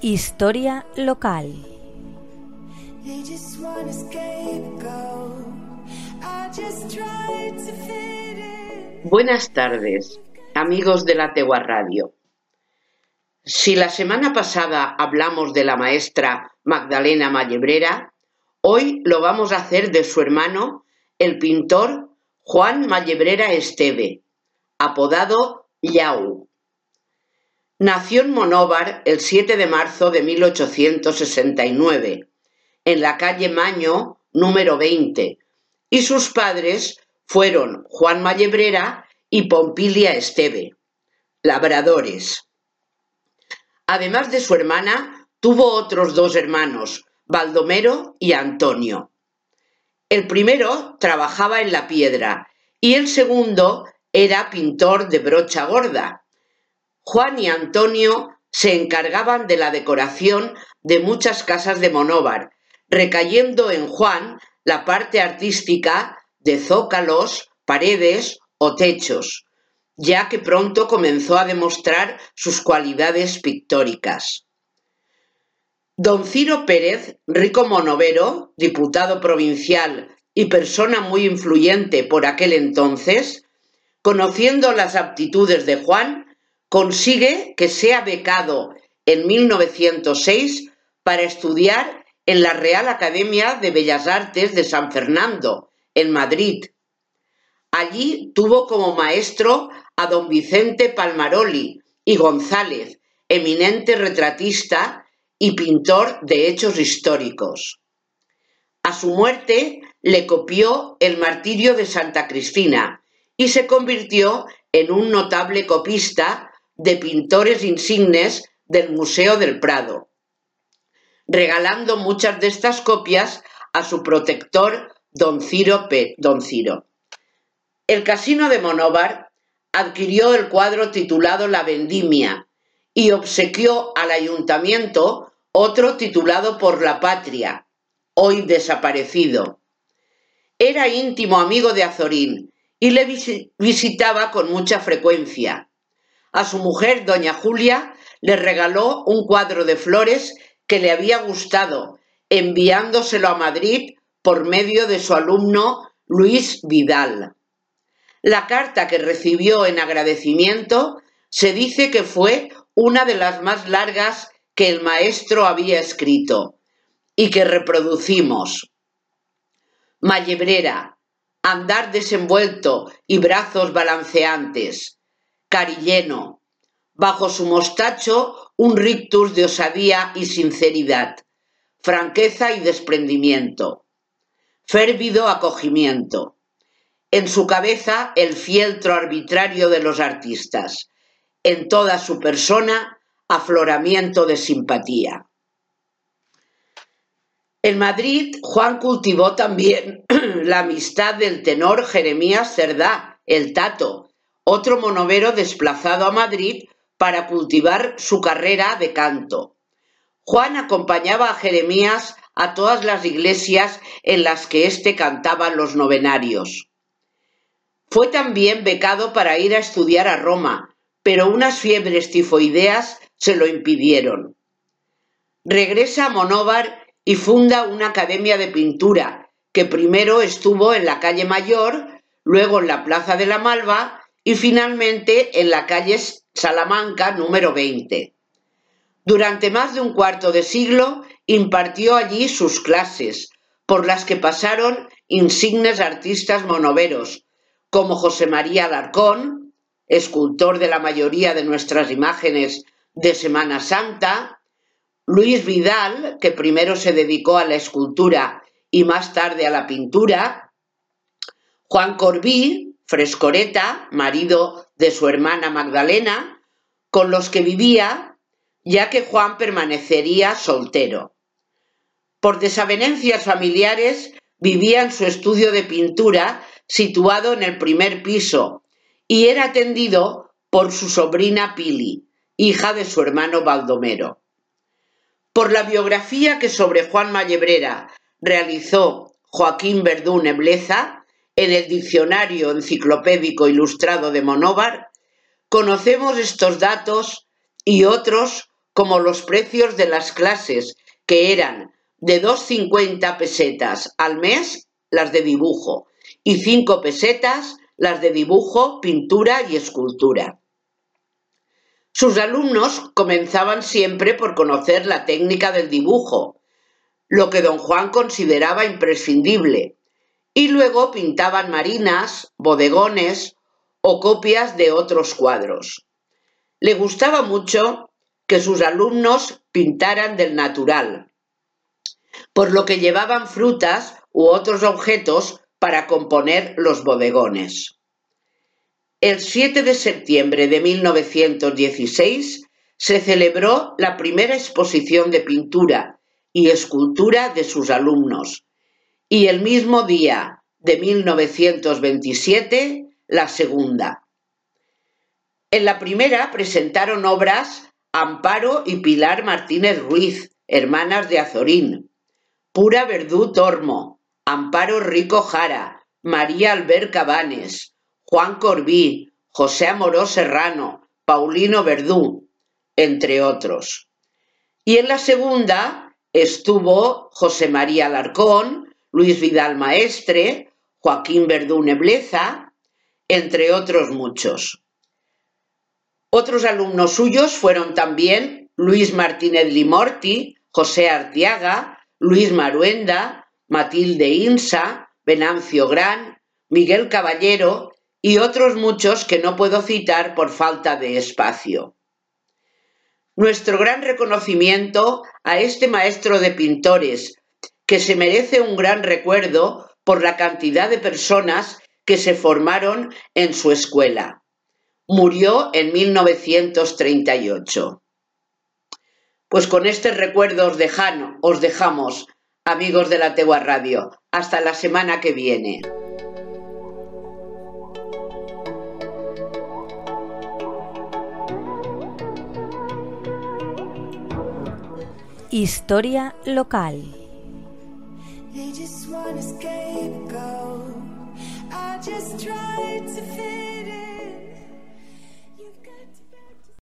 Historia local. Buenas tardes, amigos de la Tegua Radio. Si la semana pasada hablamos de la maestra Magdalena Mallebrera, hoy lo vamos a hacer de su hermano, el pintor Juan Mallebrera Esteve, apodado Yau. Nació en Monóvar el 7 de marzo de 1869, en la calle Maño número 20, y sus padres fueron Juan Mallebrera y Pompilia Esteve, labradores. Además de su hermana, tuvo otros dos hermanos, Baldomero y Antonio. El primero trabajaba en la piedra y el segundo era pintor de brocha gorda Juan y Antonio se encargaban de la decoración de muchas casas de Monóvar, recayendo en Juan la parte artística de zócalos, paredes o techos, ya que pronto comenzó a demostrar sus cualidades pictóricas. Don Ciro Pérez, rico monovero, diputado provincial y persona muy influyente por aquel entonces, conociendo las aptitudes de Juan, consigue que sea becado en 1906 para estudiar en la Real Academia de Bellas Artes de San Fernando, en Madrid. Allí tuvo como maestro a don Vicente Palmaroli y González, eminente retratista y pintor de hechos históricos. A su muerte le copió el martirio de Santa Cristina y se convirtió en un notable copista de pintores insignes del Museo del Prado, regalando muchas de estas copias a su protector don Ciro P. Don Ciro. El Casino de Monóvar adquirió el cuadro titulado La Vendimia y obsequió al ayuntamiento otro titulado Por la Patria, hoy desaparecido. Era íntimo amigo de Azorín y le visitaba con mucha frecuencia a su mujer, doña Julia, le regaló un cuadro de flores que le había gustado, enviándoselo a Madrid por medio de su alumno Luis Vidal. La carta que recibió en agradecimiento se dice que fue una de las más largas que el maestro había escrito y que reproducimos. Mallebrera, andar desenvuelto y brazos balanceantes, carilleno, bajo su mostacho un rictus de osadía y sinceridad, franqueza y desprendimiento, férvido acogimiento. En su cabeza el fieltro arbitrario de los artistas, en toda su persona afloramiento de simpatía. En Madrid, Juan cultivó también la amistad del tenor Jeremías Cerdá, el Tato, otro monovero desplazado a Madrid para cultivar su carrera de canto. Juan acompañaba a Jeremías a todas las iglesias en las que éste cantaba los novenarios. Fue también becado para ir a estudiar a Roma, pero unas fiebres tifoideas se lo impidieron. Regresa a Monóvar y funda una academia de pintura, que primero estuvo en la calle Mayor, luego en la Plaza de la Malva y finalmente en la calle Salamanca número 20. Durante más de un cuarto de siglo impartió allí sus clases, por las que pasaron insignes artistas monoveros, como José María Alarcón, escultor de la mayoría de nuestras imágenes de Semana Santa, Luis Vidal, que primero se dedicó a la escultura y más tarde a la pintura, Juan Corbí, Frescoreta, marido de su hermana Magdalena, con los que vivía, ya que Juan permanecería soltero. Por desavenencias familiares, vivía en su estudio de pintura situado en el primer piso y era atendido por su sobrina Pili, hija de su hermano Baldomero. Por la biografía que sobre Juan Mallebrera realizó Joaquín Verdún Ebleza, en el Diccionario Enciclopédico Ilustrado de Monóvar, conocemos estos datos y otros como los precios de las clases, que eran de 2,50 pesetas al mes las de dibujo y 5 pesetas las de dibujo, pintura y escultura. Sus alumnos comenzaban siempre por conocer la técnica del dibujo, lo que don Juan consideraba imprescindible, y luego pintaban marinas, bodegones o copias de otros cuadros. Le gustaba mucho que sus alumnos pintaran del natural, por lo que llevaban frutas u otros objetos para componer los bodegones. El 7 de septiembre de 1916 se celebró la primera exposición de pintura y escultura de sus alumnos y el mismo día de 1927 la segunda. En la primera presentaron obras Amparo y Pilar Martínez Ruiz, hermanas de Azorín, Pura Verdú Tormo, Amparo Rico Jara, María Albert Cabanes, Juan Corbí, José Amorós Serrano, Paulino Verdú, entre otros. Y en la segunda estuvo José María Alarcón, Luis Vidal Maestre, Joaquín Verdú Nebleza, entre otros muchos. Otros alumnos suyos fueron también Luis Martínez Limorti, José Artiaga, Luis Maruenda, Matilde Insa, Venancio Gran, Miguel Caballero y otros muchos que no puedo citar por falta de espacio. Nuestro gran reconocimiento a este maestro de pintores, que se merece un gran recuerdo por la cantidad de personas que se formaron en su escuela. Murió en 1938. Pues con este recuerdo os, os dejamos, amigos de la Tegua Radio. Hasta la semana que viene. Historia local. They just wanna scapegoat. I just tried to fit